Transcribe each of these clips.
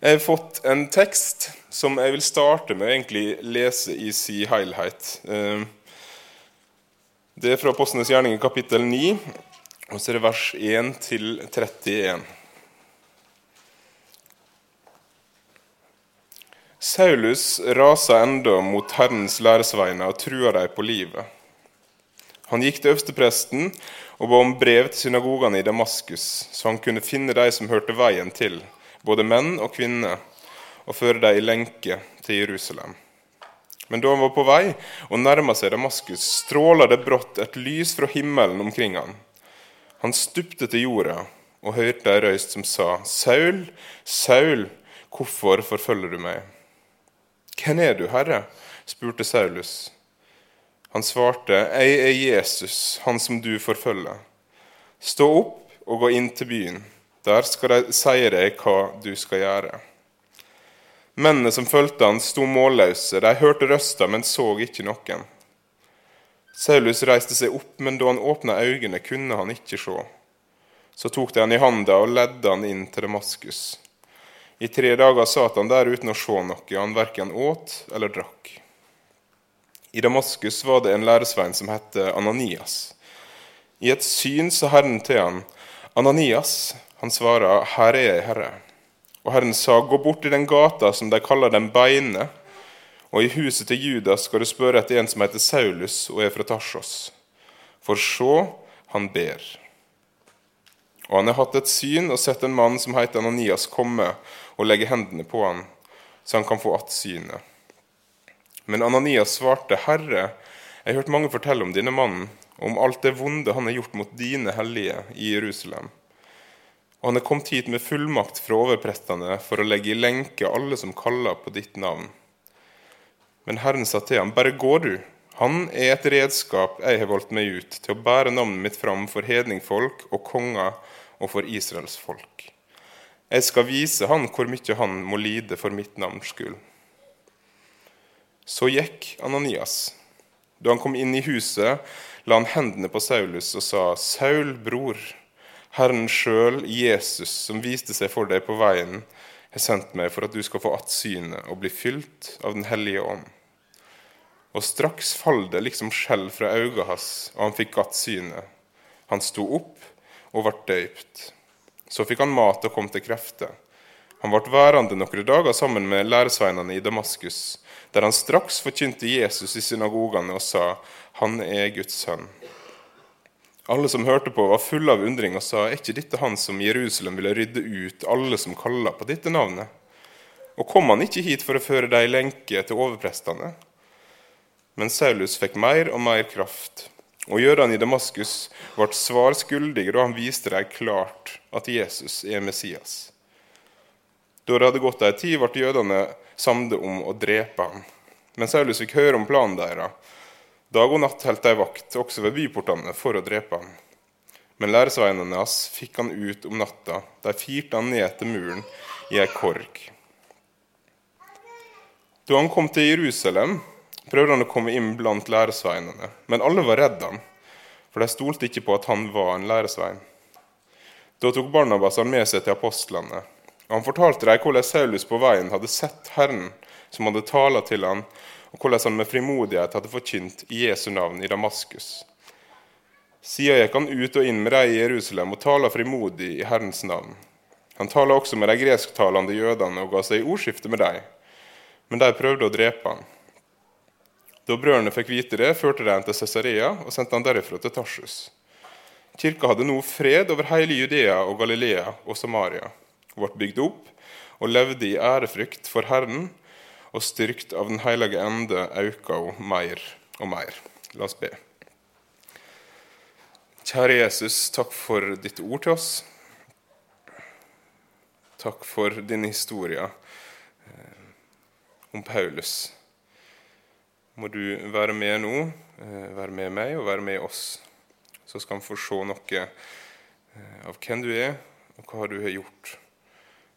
Jeg har fått en tekst som jeg vil starte med egentlig lese i sin helhet. Eh, det er fra Postenes gjerning kapittel 9, og så er det vers 1 til 31. Saulus rasa enda mot Herrens læresveiner og trua dem på livet. Han gikk til øverstepresten og ba om brev til synagogene i Damaskus, så han kunne finne de som hørte veien til både menn og kvinner, og føre dem i lenke til Jerusalem. Men da han var på vei og nærma seg Damaskus, stråla det brått et lys fra himmelen omkring han. Han stupte til jorda og hørte ei røyst som sa, Saul, Saul, hvorfor forfølger du meg? Hvem er du, Herre? spurte Saulus. Han svarte, Jeg er Jesus, han som du forfølger. Stå opp og gå inn til byen. Der skal de si deg hva du skal gjøre. Mennene som fulgte han, sto målløse. De hørte røsta, men så ikke noen. Saulus reiste seg opp, men da han åpna øynene, kunne han ikke se. Så tok de han i handa og ledde han inn til Damaskus. I tre dager satt han der uten å se noe, han verken åt eller drakk. I Damaskus var det en læresvein som het Ananias. I et syn sa Herren til han, Ananias, han svarer, 'Her er jeg, Herre'. Og Herren sa, 'Gå bort i den gata som de kaller Den beine', og i huset til Judas skal du spørre etter en som heter Saulus og er fra Tarsos. For se, han ber. Og han har hatt et syn og sett en mann som heter Ananias, komme og legge hendene på han, så han kan få att synet. Men Ananias svarte, Herre, jeg har hørt mange fortelle om denne mannen, og om alt det vonde han har gjort mot dine hellige i Jerusalem. Og han er kommet hit med fullmakt fra overprestene for å legge i lenke alle som kaller på ditt navn. Men Herren sa til ham, bare gå du. Han er et redskap jeg har valgt meg ut til å bære navnet mitt fram for hedningfolk og konger og for Israels folk. Jeg skal vise han hvor mye han må lide for mitt navns skyld. Så gikk Ananias. Da han kom inn i huset, la han hendene på Saulus og sa, Saul, bror, Herren sjøl, Jesus, som viste seg for deg på veien, har sendt meg for at du skal få att synet og bli fylt av Den hellige ånd. Og straks fall det liksom skjell fra øynene hans, og han fikk att synet. Han sto opp og ble døypt. Så fikk han mat og kom til krefter. Han ble værende noen dager sammen med læresveinene i Damaskus, der han straks forkynte Jesus i synagogene og sa, 'Han er Guds sønn'. Alle som hørte på, var fulle av undring og sa, er ikke dette han som Jerusalem ville rydde ut alle som kaller på dette navnet? Og kom han ikke hit for å føre dem i lenke til overprestene? Men Saulus fikk mer og mer kraft, og jødene i Damaskus ble svar skyldige da han viste dem klart at Jesus er Messias. Da det hadde gått ei tid, ble jødene samde om å drepe ham. Men Saulus fikk høre om planen deres Dag og natt holdt de vakt også ved byportene for å drepe ham. Men læresveinene hans fikk han ut om natta. De firte han ned til muren i ei korg. Da han kom til Jerusalem, prøvde han å komme inn blant læresveinene. Men alle var redde ham, for de stolte ikke på at han var en læresvein. Da tok Barnabas han med seg til apostlene. Han fortalte dem hvordan Saulus på veien hadde sett Herren, som hadde talt til ham, og hvordan han med frimodighet hadde forkynt i Jesu navn i Damaskus. Siden gikk han ut og inn med dem i Jerusalem og talte frimodig i Herrens navn. Han talte også med de gresktalende jødene og ga seg i ordskifte med dem, men de prøvde å drepe han. Da brødrene fikk vite det, førte de ham til Cesarea og sendte han derifra til Tarsus. Kirka hadde nå fred over hele Judea og Galilea og Samaria, og ble bygd opp og levde i ærefrykt for Herren og styrkt av Den hellige ende auka ho meir og meir. La oss be. Kjære Jesus, takk for ditt ord til oss. Takk for din historie eh, om Paulus. Må du være med nå, eh, være med meg og være med oss. Så skal vi få se noe eh, av hvem du er, og hva du har gjort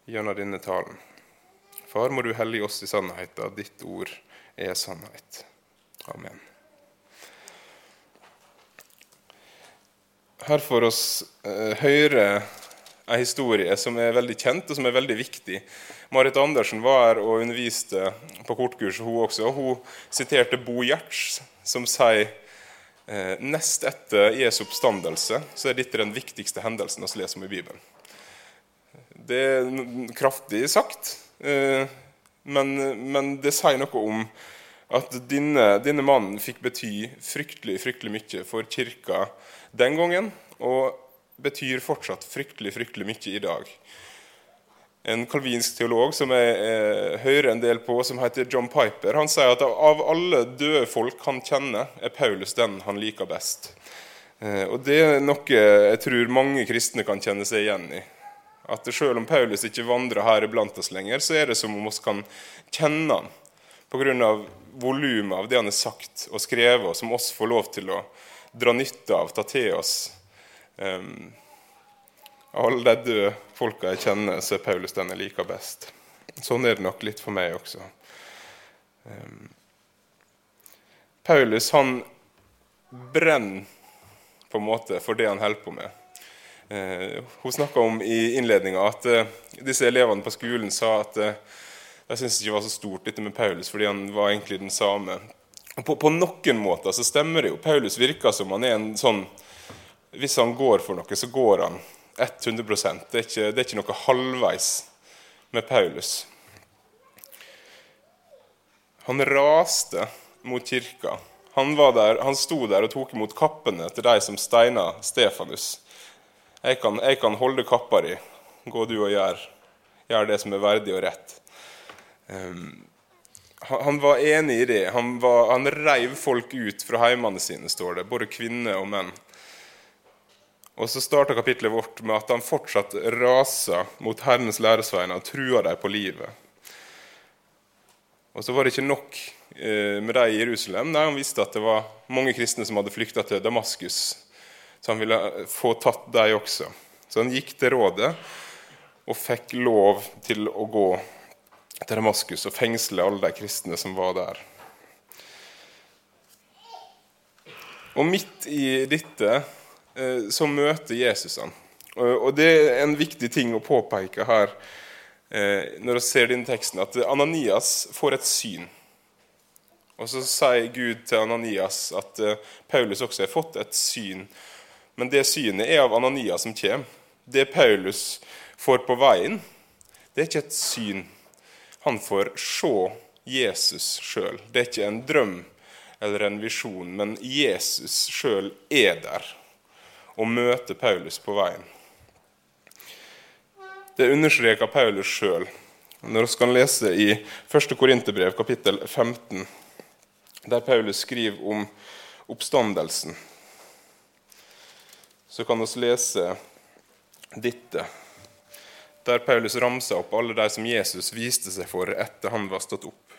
gjennom denne talen. Far, må du hellige oss i sannheten. Ditt ord er sannhet. Amen. Her får oss eh, høre en historie som er veldig kjent og som er veldig viktig. Marit Andersen var her og underviste på kortkurset, hun også. Hun siterte Bo Gjerts, som sier eh, nest etter Jesu oppstandelse så er dette den viktigste hendelsen vi leser om i Bibelen. Det er kraftig sagt, men, men, det sier noe om at denne, denne mannen fikk bety fryktelig, fryktelig mye for kirka den gangen. og betyr fortsatt fryktelig, fryktelig mye i dag. En kalvinsk teolog som jeg eh, hører en del på, som heter John Piper, han sier at av alle døde folk han kjenner, er Paulus den han liker best. Eh, og Det er noe jeg tror mange kristne kan kjenne seg igjen i. At selv om Paulus ikke vandrer her iblant oss lenger, så er det som om vi kan kjenne han pga. volumet av det han har sagt og skrevet, og som oss får lov til å dra nytte av, ta til oss Um, alle de døde folka jeg kjenner, så er Paulus den jeg liker best. Sånn er det nok litt for meg også. Um, Paulus han brenner på en måte for det han holder på med. Uh, hun snakka om i innledninga at uh, disse elevene på skolen sa at de syntes ikke var så stort dette med Paulus, fordi han var egentlig den samme. På, på noen måter så stemmer det jo. Paulus virker som han er en sånn hvis han går for noe, så går han 100 Det er ikke, det er ikke noe halvveis med Paulus. Han raste mot kirka. Han, der, han sto der og tok imot kappene til de som steina Stefanus. Jeg kan, jeg kan holde kappa di. Gå du og gjør, gjør det som er verdig og rett. Um, han, var enig i det. Han, var, han reiv folk ut fra heimene sine, står det. Både kvinner og menn. Og så starta kapitlet vårt med at han fortsatt raser mot Herrens læresveiner og truer dem på livet. Og så var det ikke nok eh, med dem i Jerusalem. Nei, Han visste at det var mange kristne som hadde flykta til Damaskus. Så han ville få tatt dem også. Så han gikk til rådet og fikk lov til å gå til Damaskus og fengsle alle de kristne som var der. Og midt i dette så møter Jesus han. Og Det er en viktig ting å påpeke her eh, når vi ser denne teksten, at Ananias får et syn. Og Så sier Gud til Ananias at eh, Paulus også har fått et syn. Men det synet er av Ananias som kommer. Det Paulus får på veien, det er ikke et syn. Han får se Jesus sjøl. Det er ikke en drøm eller en visjon, men Jesus sjøl er der og møter Paulus på veien. Det understreker Paulus sjøl når vi kan lese i 1. Korinterbrev, kapittel 15, der Paulus skriver om oppstandelsen. Så kan vi lese dette, der Paulus ramser opp alle de som Jesus viste seg for etter han var stått opp.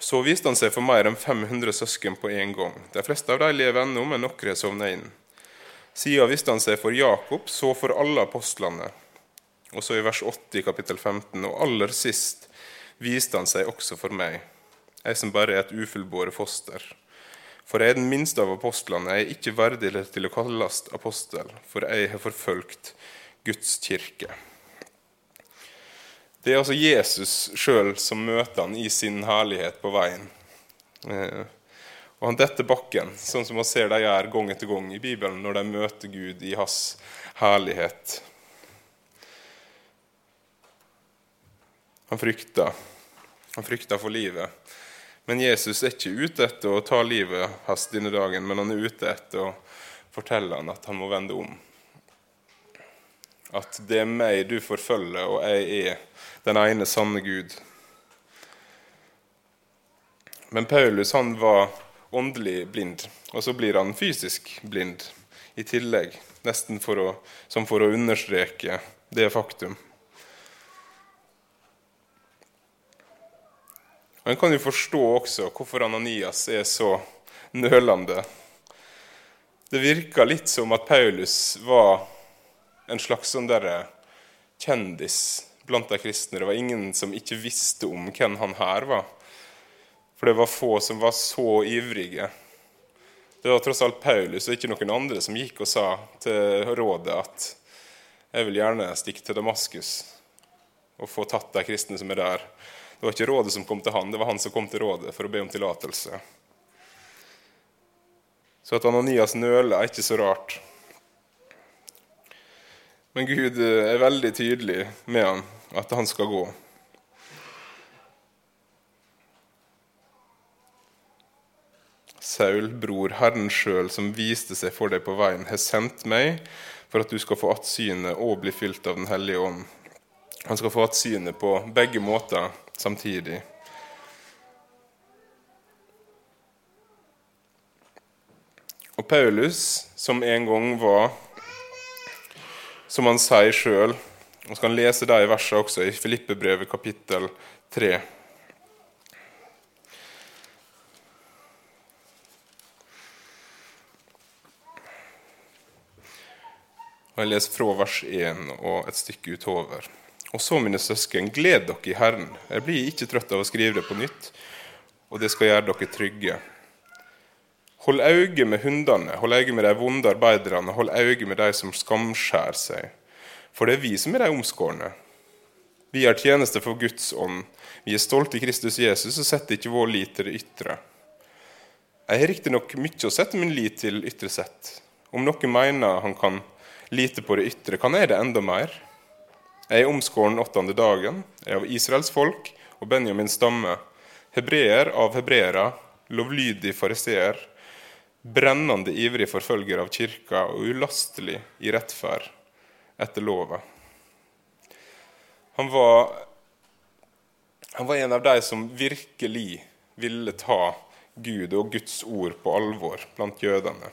Så viste han seg for mer enn 500 søsken på en gang. De fleste av dem lever ennå, men noen sovna inn. Siden viste han seg for Jakob, så for alle apostlene. Og så i vers 80 i kapittel 15. Og aller sist viste han seg også for meg, jeg som bare er et ufullbåret foster. For jeg er den minste av apostlene, jeg er ikke verdig til å kalles apostel, for jeg har forfølgt Guds kirke. Det er altså Jesus sjøl som møter han i sin herlighet på veien. Eh, og han detter bakken, sånn som man ser de gjør gang etter gang i Bibelen når de møter Gud i hans herlighet. Han frykter. Han frykter for livet. Men Jesus er ikke ute etter å ta livet hans denne dagen, men han er ute etter å fortelle han at han må vende om. At det er meg du forfølger, og jeg er den ene sanne Gud. Men Paulus han var åndelig blind, og så blir han fysisk blind i tillegg. Nesten for å, som for å understreke det faktum. Og En kan jo forstå også hvorfor Ananias er så nølende. Det virka litt som at Paulus var en slags sånn derre kjendis blant de kristne. Det var ingen som ikke visste om hvem han her var. For det var få som var så ivrige Det var tross alt Paulus og ikke noen andre som gikk og sa til rådet at jeg vil gjerne stikke til Damaskus og få tatt de kristne som er der. Det var ikke rådet som kom til han, det var han som kom til rådet for å be om tillatelse. Så at Ananias nøler, er ikke så rart. Men Gud er veldig tydelig med han, at han skal gå. Saul, bror, Herren sjøl, som viste seg for deg på veien, har sendt meg for at du skal få attsynet og bli fylt av Den hellige ånd. Han skal få attsynet på begge måter samtidig. Og Paulus, som en gang var, som han sier sjøl, og kan lese de versene også i Filippebrevet kapittel 3. Og Jeg leser fra vers 1 og et stykke utover. Og så, mine søsken, gled dere i Herren. Jeg blir ikke trøtt av å skrive det på nytt, og det skal gjøre dere trygge. Hold øye med hundene, hold øye med de vonde arbeiderne, hold øye med de som skamskjærer seg. For det er vi som er de omskårne. Vi er tjeneste for Guds ånd. Vi er stolte i Kristus Jesus og setter ikke vår lit til det ytre. Jeg har riktignok mye å sette min lit til ytre sett. Om noen mener han kan lite på det ytre, kan jeg det enda mer? Jeg er omskåren åttende dagen, jeg er av Israels folk og Benjamins stamme, hebreer av hebreere, lovlydig fariseer, brennende ivrig forfølger av kirka og ulastelig i rettferd etter lova. Han var, han var en av de som virkelig ville ta Gud og Guds ord på alvor blant jødene.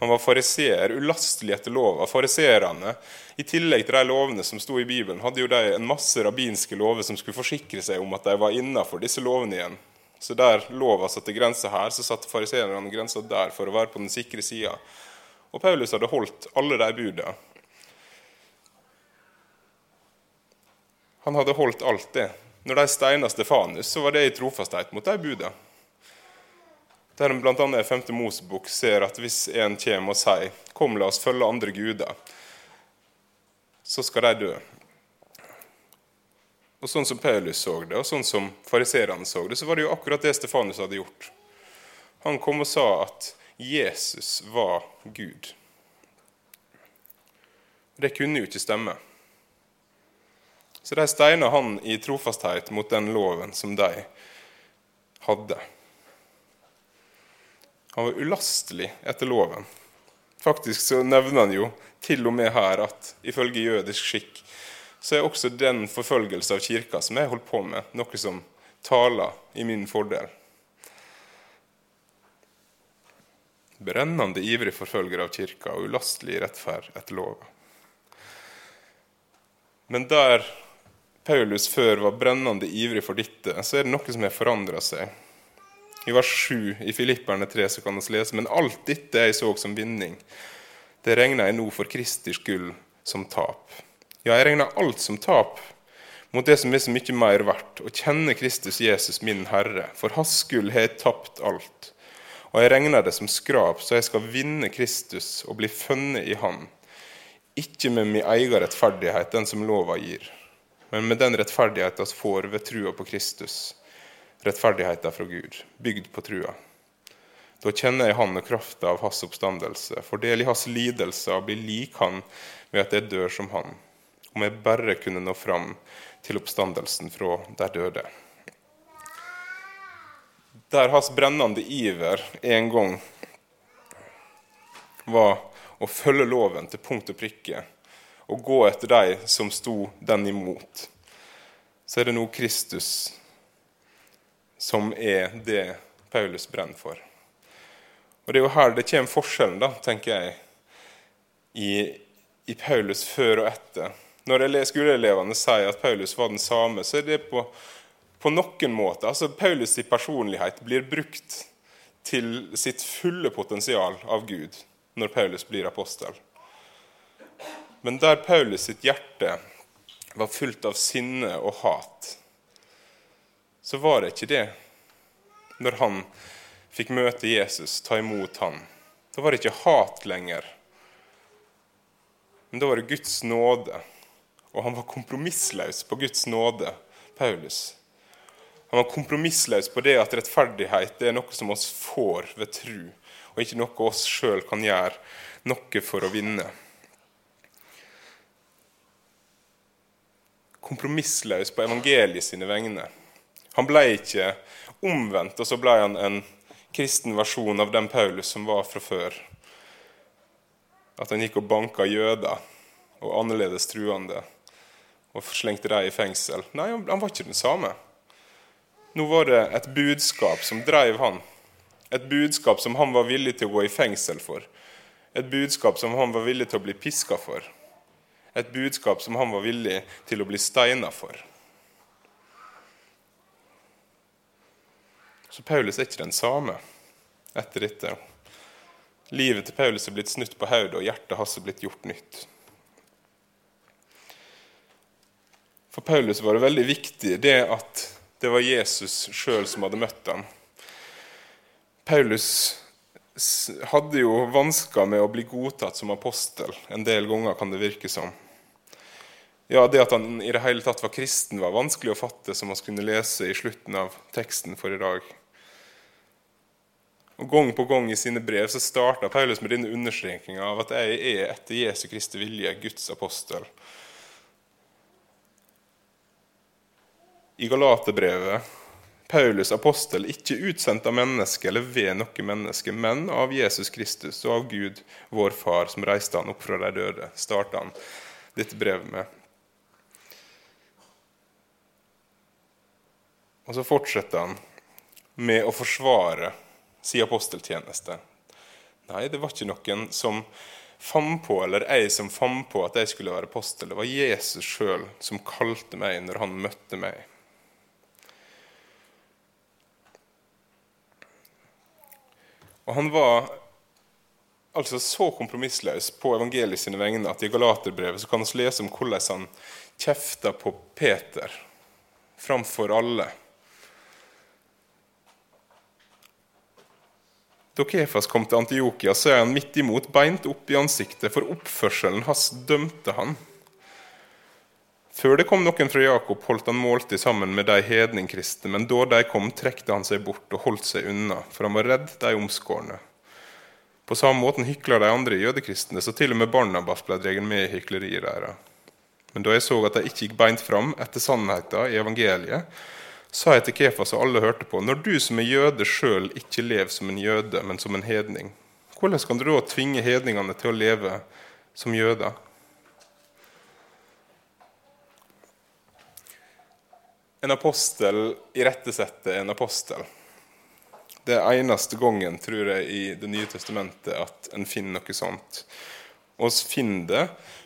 Han var fariseer, ulastelig etter lova. Fariseerne, i tillegg til de lovene som sto i Bibelen, hadde jo de en masse rabbinske lover som skulle forsikre seg om at de var innafor disse lovene igjen. Så der lova satte grensa her, så satte fariseerne grensa der for å være på den sikre sida. Og Paulus hadde holdt alle de budene. Han hadde holdt alt det. Når de steina Stefanus, så var det i trofasthet mot de budene. Der en bl.a. i 5. Mosebok ser at hvis en kommer og sier 'Kom, la oss følge andre guder', så skal de dø. Og Sånn som Paulus så det, og sånn som fariserene så det, så var det jo akkurat det Stefanus hadde gjort. Han kom og sa at Jesus var Gud. Det kunne jo ikke stemme. Så de steina han i trofasthet mot den loven som de hadde. Han var ulastelig etter loven. Faktisk så nevner han jo til og med her at ifølge jødisk skikk så er også den forfølgelse av kirka som jeg holdt på med, noe som taler i min fordel. Brennende ivrig forfølger av kirka og ulastelig rettferd etter lova. Men der Paulus før var brennende ivrig for dette, så er det noe som har forandra seg. I vers 7 i Filipperne 3 så kan vi lese men alt dette jeg så som vinning, det regner jeg nå for Kristi gull som tap. Ja, jeg regner alt som tap mot det som er så mye mer verdt, å kjenne Kristus Jesus min Herre. For hans skyld har jeg tapt alt. Og jeg regner det som skrap, så jeg skal vinne Kristus og bli funnet i Han. Ikke med min egen rettferdighet, den som lova gir, men med den rettferdigheten vi får ved trua på Kristus rettferdigheten fra Gud, bygd på trua. Da kjenner jeg Han og krafta av hans oppstandelse, får del i hans lidelser og blir lik Han ved at jeg dør som Han, om jeg bare kunne nå fram til oppstandelsen fra der døde. Der hans brennende iver en gang var å følge loven til punkt og prikke og gå etter de som sto den imot, så er det nå Kristus som er det Paulus brenner for. Og Det er jo her det kommer forskjellen, da, tenker jeg, i, i Paulus før og etter. Når skoleelevene sier at Paulus var den samme, så er det på, på noen måter altså Paulus' personlighet blir brukt til sitt fulle potensial av Gud når Paulus blir apostel. Men der Paulus sitt hjerte var fullt av sinne og hat, så var det ikke det når han fikk møte Jesus, ta imot han. Da var det ikke hat lenger. Men da var det Guds nåde. Og han var kompromissløs på Guds nåde, Paulus. Han var kompromissløs på det at rettferdighet det er noe som oss får ved tru, og ikke noe oss sjøl kan gjøre noe for å vinne. Kompromissløs på evangeliet sine vegne. Han ble ikke omvendt, og så ble han en kristen versjon av den Paulus som var fra før. At han gikk og banka jøder og annerledes truende og slengte dem i fengsel. Nei, han var ikke den samme. Nå var det et budskap som drev han. Et budskap som han var villig til å gå i fengsel for. Et budskap som han var villig til å bli piska for. Et budskap som han var villig til å bli steina for. Så Paulus er ikke den samme etter dette. Livet til Paulus er blitt snutt på hodet, og hjertet hans er blitt gjort nytt. For Paulus var det veldig viktig det at det var Jesus sjøl som hadde møtt ham. Paulus hadde jo vansker med å bli godtatt som apostel. En del ganger kan det virke som. Ja, Det at han i det hele tatt var kristen, var vanskelig å fatte, som vi kunne lese i slutten av teksten for i dag. Og Gang på gang i sine brev så starta Paulus med denne understrekinga av at jeg er etter Jesu Kristi vilje Guds apostel. I Galaterbrevet Paulus apostel, ikke utsendt av menneske eller ved noe menneske, men av Jesus Kristus og av Gud, vår Far, som reiste han opp fra de døde, starta han dette brevet med. Og så fortsetter han med å forsvare si aposteltjeneste. Nei, det var ikke noen som fant på, eller jeg som fant på at jeg skulle være apostel. Det var Jesus sjøl som kalte meg når han møtte meg. Og han var altså så kompromissløs på evangeliet sine vegne at i Galaterbrevet så kan vi lese om hvordan han kjefta på Peter framfor alle. Da Kefas kom til Antiokia, så er han midt imot beint opp i ansiktet, for oppførselen hans dømte han. Før det kom noen fra Jakob, holdt han måltid sammen med de hedningkristne, men da de kom, trekte han seg bort og holdt seg unna, for han var redd de omskårne. På samme måten hykla de andre jødekristne, så til og med Barnabas ble dratt med i hykleriet deres. Men da jeg så at de ikke gikk beint fram etter sannheten i evangeliet, sa jeg til Kefas og alle hørte på, når du som er jøde sjøl ikke lever som en jøde, men som en hedning, hvordan kan du da tvinge hedningene til å leve som jøder? En apostel irettesetter en apostel. Det er eneste gangen, tror jeg, i Det nye testamentet at en finner noe sånt. Og vi finner det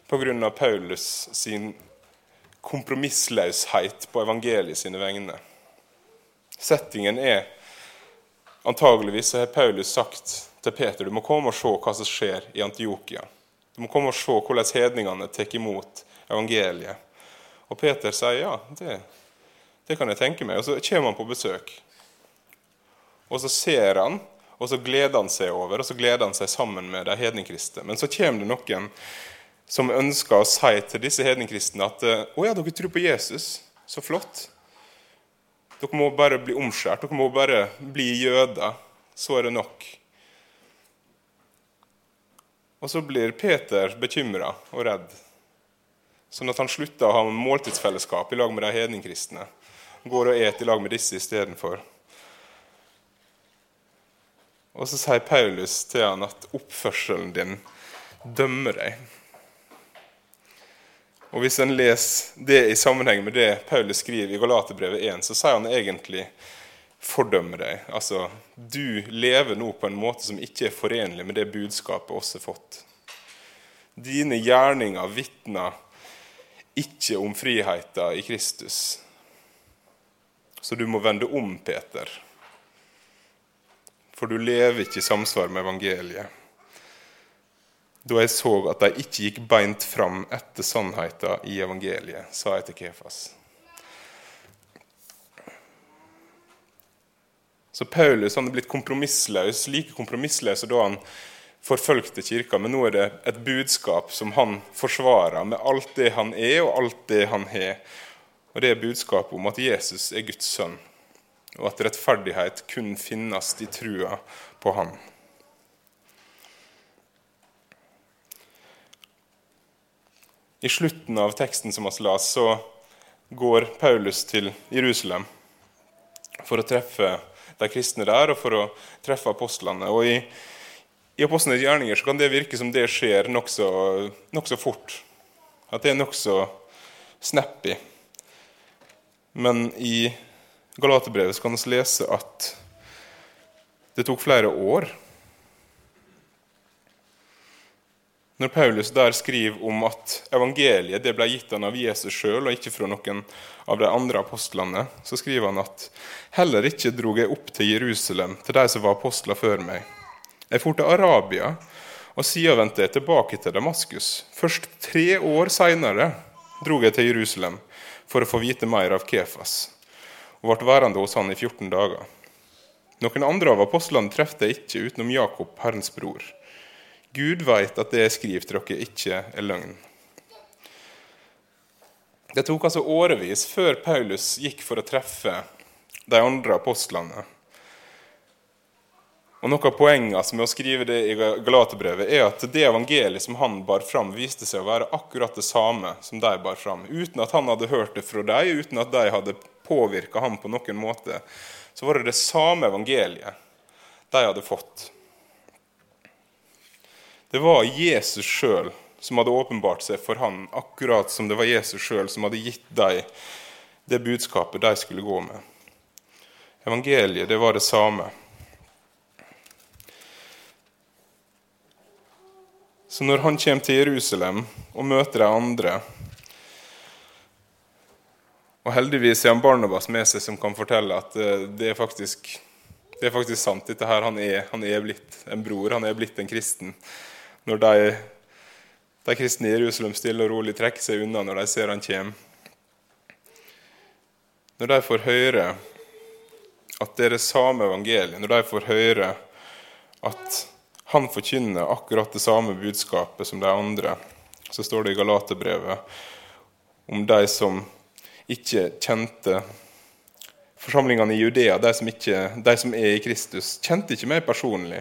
pga. Paulus sin kompromissløshet på evangeliet sine vegne. Settingen er antageligvis så har Paulus sagt til Peter du må komme og se hva som skjer i Antiokia. Du må komme og se hvordan hedningene tar imot evangeliet. Og Peter sier ja, det, det kan jeg tenke meg. Og så kommer han på besøk. Og så ser han, og så gleder han seg over, og så gleder han seg sammen med de hedningkristne. Men så kommer det noen som ønsker å si til disse hedningkristne at å ja, dere tror på Jesus. Så flott. Dere må bare bli omskjært. Dere må bare bli jøder. Så er det nok. Og så blir Peter bekymra og redd, sånn at han slutter å ha måltidsfellesskap i lag med de hedningkristne. Går og et i lag med disse istedenfor. Og så sier Paulus til han at oppførselen din dømmer deg. Og Hvis en leser det i sammenheng med det Paulus skriver i Galaterbrevet 1, så sier han egentlig 'fordømme deg'. Altså, du lever nå på en måte som ikke er forenlig med det budskapet oss har fått. Dine gjerninger vitner ikke om friheten i Kristus. Så du må vende om, Peter. For du lever ikke i samsvar med evangeliet da jeg så at de ikke gikk beint fram etter sannheten i evangeliet, sa jeg til Kefas. Så Paulus han er blitt kompromissløs, like kompromissløs da han forfølgte kirka, men nå er det et budskap som han forsvarer med alt det han er, og alt det han har. Og det er budskapet om at Jesus er Guds sønn, og at rettferdighet kun finnes i trua på Han. I slutten av teksten som vi las, så går Paulus til Jerusalem for å treffe de kristne der og for å treffe apostlene. Og I, i apostlenes gjerninger så kan det virke som det skjer nokså nok fort. At det er nokså snappy. Men i Galaterbrevet kan vi lese at det tok flere år. Når Paulus der skriver om at evangeliet det ble gitt han av Jesus sjøl, og ikke fra noen av de andre apostlene, så skriver han at heller ikke drog jeg opp til Jerusalem, til de som var apostler før meg. Jeg for til Arabia, og siden vendte jeg tilbake til Damaskus. Først tre år seinere drog jeg til Jerusalem for å få vite mer av Kefas, og ble værende hos han i 14 dager. Noen andre av apostlene trefte jeg ikke utenom Jakob, Herrens bror. Gud veit at det jeg skriver til dere, ikke er løgn. Det tok altså årevis før Paulus gikk for å treffe de andre apostlene. Og Noe av poenget med å skrive det i Galaterbrevet er at det evangeliet som han bar fram, viste seg å være akkurat det samme som de bar fram. Uten at han hadde hørt det fra dem, uten at de hadde påvirka ham på noen måte så var det det samme evangeliet de hadde fått. Det var Jesus sjøl som hadde åpenbart seg for han, akkurat som det var Jesus sjøl som hadde gitt dem det budskapet de skulle gå med. Evangeliet, det var det samme. Så når han kommer til Jerusalem og møter de andre og heldigvis er han Barnabas med seg som kan fortelle at eh, det er faktisk, det er faktisk sant. Dette her, han er, han er, blitt en bror, han er blitt en kristen. Når de, de kristne i Jerusalem stille og rolig trekker seg unna når de ser han kommer. Når de får høre at det er det samme evangeliet, når de får høre at han forkynner akkurat det samme budskapet som de andre, så står det i Galaterbrevet om de som ikke kjente Forsamlingene i Judea, de som, ikke, de som er i Kristus, kjente ikke meg personlig.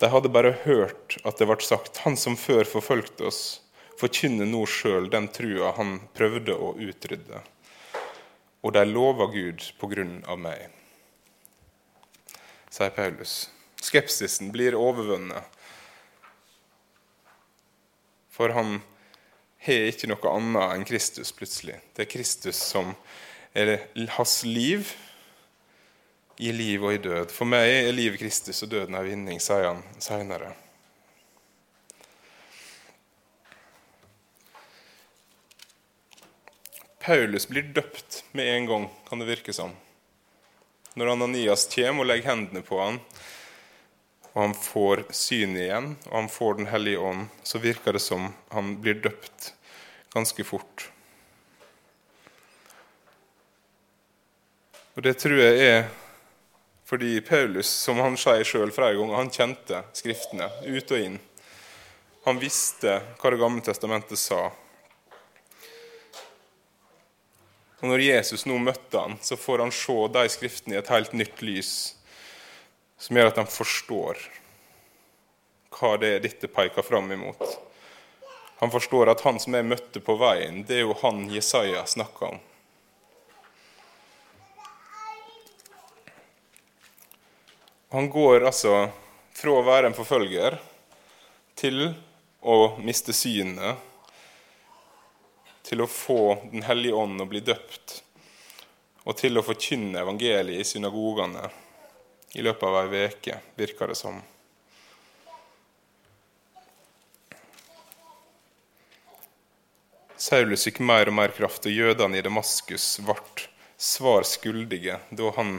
De hadde bare hørt at det ble sagt 'Han som før forfølgte oss, forkynner nå sjøl den trua han prøvde å utrydde'. Og de lover Gud på grunn av meg, sier Paulus. Skepsisen blir overvunnet. For han har ikke noe annet enn Kristus plutselig. Det er Kristus som er hans liv i liv og i død. For meg er livet Kristus og døden er vinning, sier han seinere. Paulus blir døpt med en gang, kan det virke som. Når Ananias kommer og legger hendene på han, og han får syn igjen, og han får Den hellige ånd, så virker det som han blir døpt ganske fort. Og Det tror jeg er fordi Paulus, som han sier sjøl flere ganger, han kjente Skriftene ut og inn. Han visste hva Det gamle testamentet sa. Og Når Jesus nå møtte han, så får han se de skriftene i et helt nytt lys som gjør at han forstår hva det er dette peker fram imot. Han forstår at han som jeg møtte på veien, det er jo han Jesaja snakka om. Han går altså fra å være en forfølger til å miste synet, til å få Den hellige ånd og bli døpt, og til å forkynne evangeliet i synagogene i løpet av ei uke, virker det som. Saulus fikk mer og mer kraft, og jødene i Damaskus ble svar skyldige da han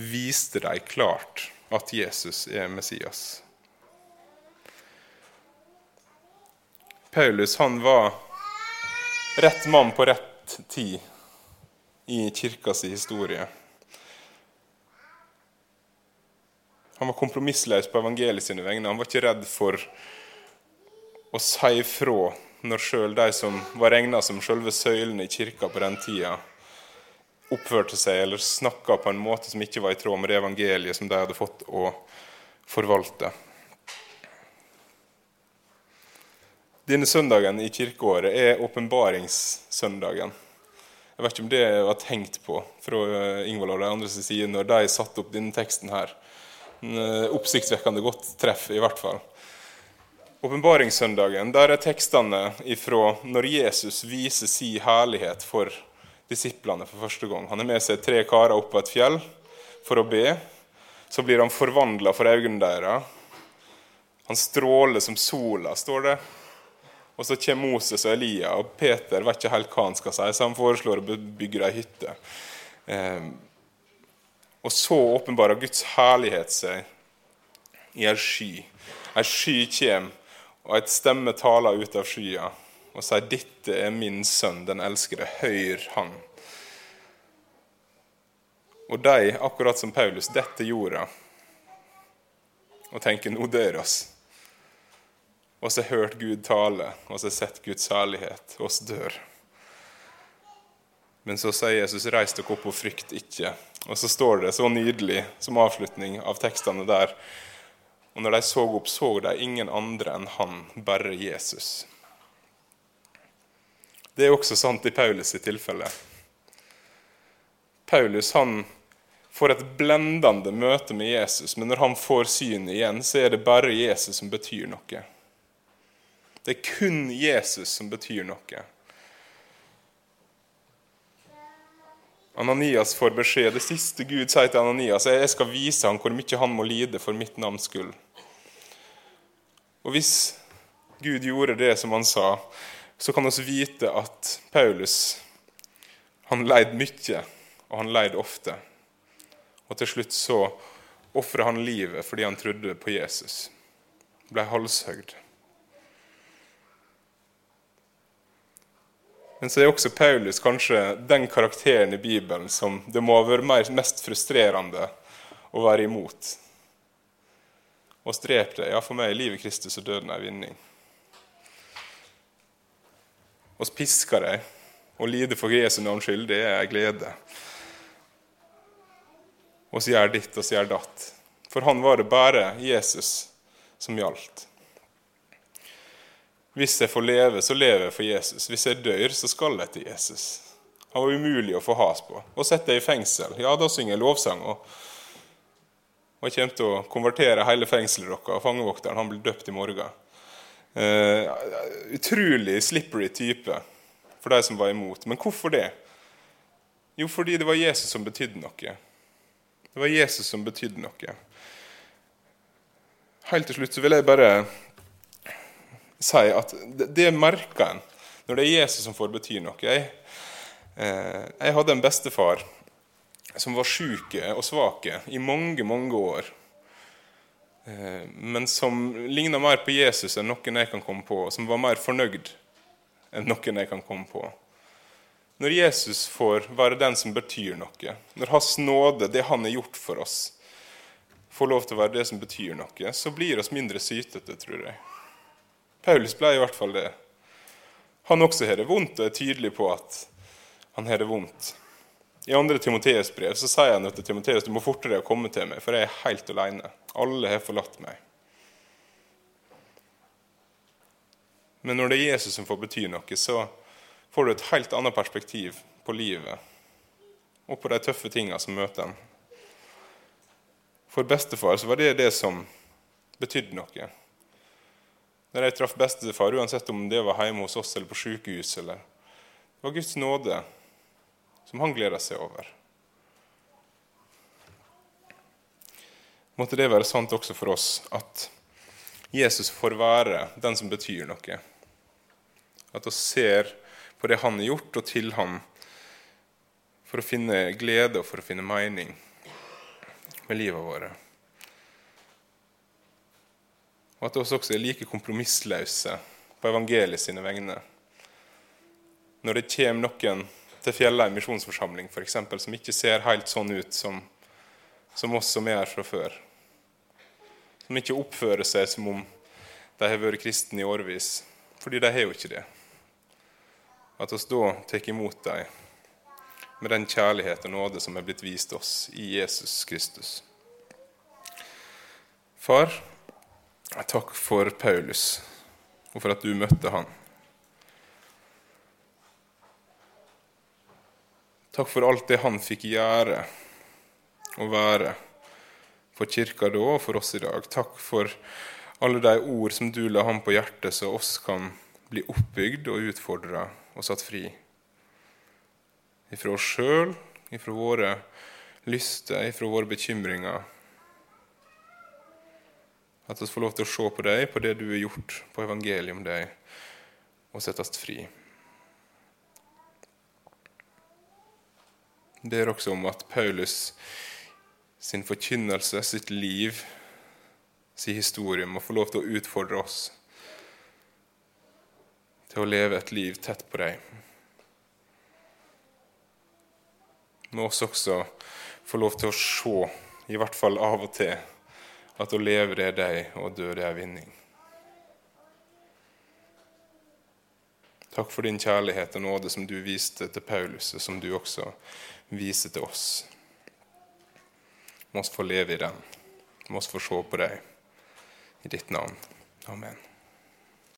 viste de klart at Jesus er Messias. Paulus han var rett mann på rett tid i kirkas historie. Han var kompromissløs på evangeliet sine vegne. Han var ikke redd for å si ifra når sjøl de som var regna som selve søylene i kirka på den tida, oppførte seg eller snakka på en måte som ikke var i tråd med det evangeliet som de hadde fått å forvalte. Denne søndagen i kirkeåret er åpenbaringssøndagen. Jeg vet ikke om det var tenkt på fra Ingvald og de andre side når de satte opp denne teksten her. En eh, oppsiktsvekkende godt treff, i hvert fall. Åpenbaringssøndagen, der er tekstene ifra når Jesus viser sin herlighet for disiplene for første gang. Han har med seg tre karer opp på et fjell for å be. Så blir han forvandla for øynene deres. Han stråler som sola, står det. Og så kommer Moses og Elia, og Peter vet ikke helt hva han skal si, så han foreslår å bygge ei hytte. Eh, og så åpenbarer Guds herlighet seg i ei sky. Ei sky kommer, og et stemme taler ut av skya og sier 'Dette er min sønn, den elskede. Hør han'. Og de, akkurat som Paulus, dette jorda og tenker 'nå dør oss'. Og så har hørt Gud tale, og så har sett Guds herlighet. Oss dør. Men så sier Jesus 'reis dere opp og frykt ikke'. Og så står det så nydelig som avslutning av tekstene der Og når de så opp, så de ingen andre enn han, bare Jesus. Det er også sant i Paulus' sitt tilfelle. Paulus han får et blendende møte med Jesus, men når han får synet igjen, så er det bare Jesus som betyr noe. Det er kun Jesus som betyr noe. Ananias får beskjed. Det siste Gud sier til Ananias, er jeg skal vise ham hvor mye han må lide for mitt navns skyld. Og hvis Gud gjorde det som han sa, så kan vi vite at Paulus han leid mye, og han leid ofte. Og til slutt så ofra han livet fordi han trodde på Jesus. Ble halshøgd. Men så er også Paulus kanskje den karakteren i Bibelen som det må ha vært mest frustrerende å være imot. Og strep det. Ja, for meg er livet Kristus og døden er vinning. Å pisker deg og lide for Jesu navns skyld, det er glede. Og så gjør ditt, og så gjør datt. For han var det bare Jesus som gjaldt. Hvis jeg får leve, så lever jeg for Jesus. Hvis jeg dør, så skal jeg til Jesus. Han var umulig å få has på. Og setter deg i fengsel, ja, da synger jeg lovsang. Og, og jeg kommer til å konvertere hele fengselet deres. Og fangevokteren han blir døpt i morgen. Uh, utrolig slippery type for de som var imot. Men hvorfor det? Jo, fordi det var Jesus som betydde noe. Det var Jesus som betydde noe. Helt til slutt så vil jeg bare si at det, det merker en når det er Jesus som får bety noe. Jeg, uh, jeg hadde en bestefar som var sjuk og svak i mange, mange år. Eh, men som ligna mer på Jesus enn noen jeg kan komme på, og som var mer fornøyd enn noen jeg kan komme på. Når Jesus får være den som betyr noe, når Hans nåde, det Han har gjort for oss, får lov til å være det som betyr noe, så blir oss mindre sytete, tror jeg. Paulus ble i hvert fall det. Han også har det vondt og er tydelig på at han har det vondt. I 2. Timoteus brev så sier han til Timoteus du må fortere komme til meg, for jeg er helt alene. Alle har forlatt meg. Men når det er Jesus som får bety noe, så får du et helt annet perspektiv på livet og på de tøffe tinga som møter en. For bestefar så var det det som betydde noe. Når jeg traff bestefar, uansett om det var hjemme hos oss eller på sykehus, eller Det var Guds nåde som han gleda seg over. Måtte det være sant også for oss, at Jesus får være den som betyr noe. At vi ser på det han har gjort, og til han for å finne glede og for å finne mening med livet vårt og at vi også er like kompromissløse på evangeliet sine vegne. Når det kommer noen til Fjellheim misjonsforsamling for eksempel, som ikke ser helt sånn ut som, som oss som er her fra før, som ikke oppfører seg som om de har vært kristne i årevis, fordi de har jo ikke det. At oss da tar imot dem med den kjærlighet og nåde som er blitt vist oss i Jesus Kristus. Far, takk for Paulus og for at du møtte han. Takk for alt det han fikk gjøre og være for kirka da og for oss i dag. Takk for alle de ord som du la ham på hjertet, så oss kan bli oppbygd og utfordra og satt fri. Ifra oss sjøl, ifra våre lyster, ifra våre bekymringer. At vi får lov til å se på deg, på det du har gjort, på evangeliet om deg, og settes fri. ber også om at Paulus sin forkynnelse, sitt liv, sin historie må få lov til å utfordre oss til å leve et liv tett på deg. Må oss også få lov til å se, i hvert fall av og til, at å leve det er deg, og å dø det er vinning. Takk for din kjærlighet og nåde som du viste til Paulus, og som du også viser til oss. Må oss få leve i den. Må oss få se på deg. I ditt navn. Amen.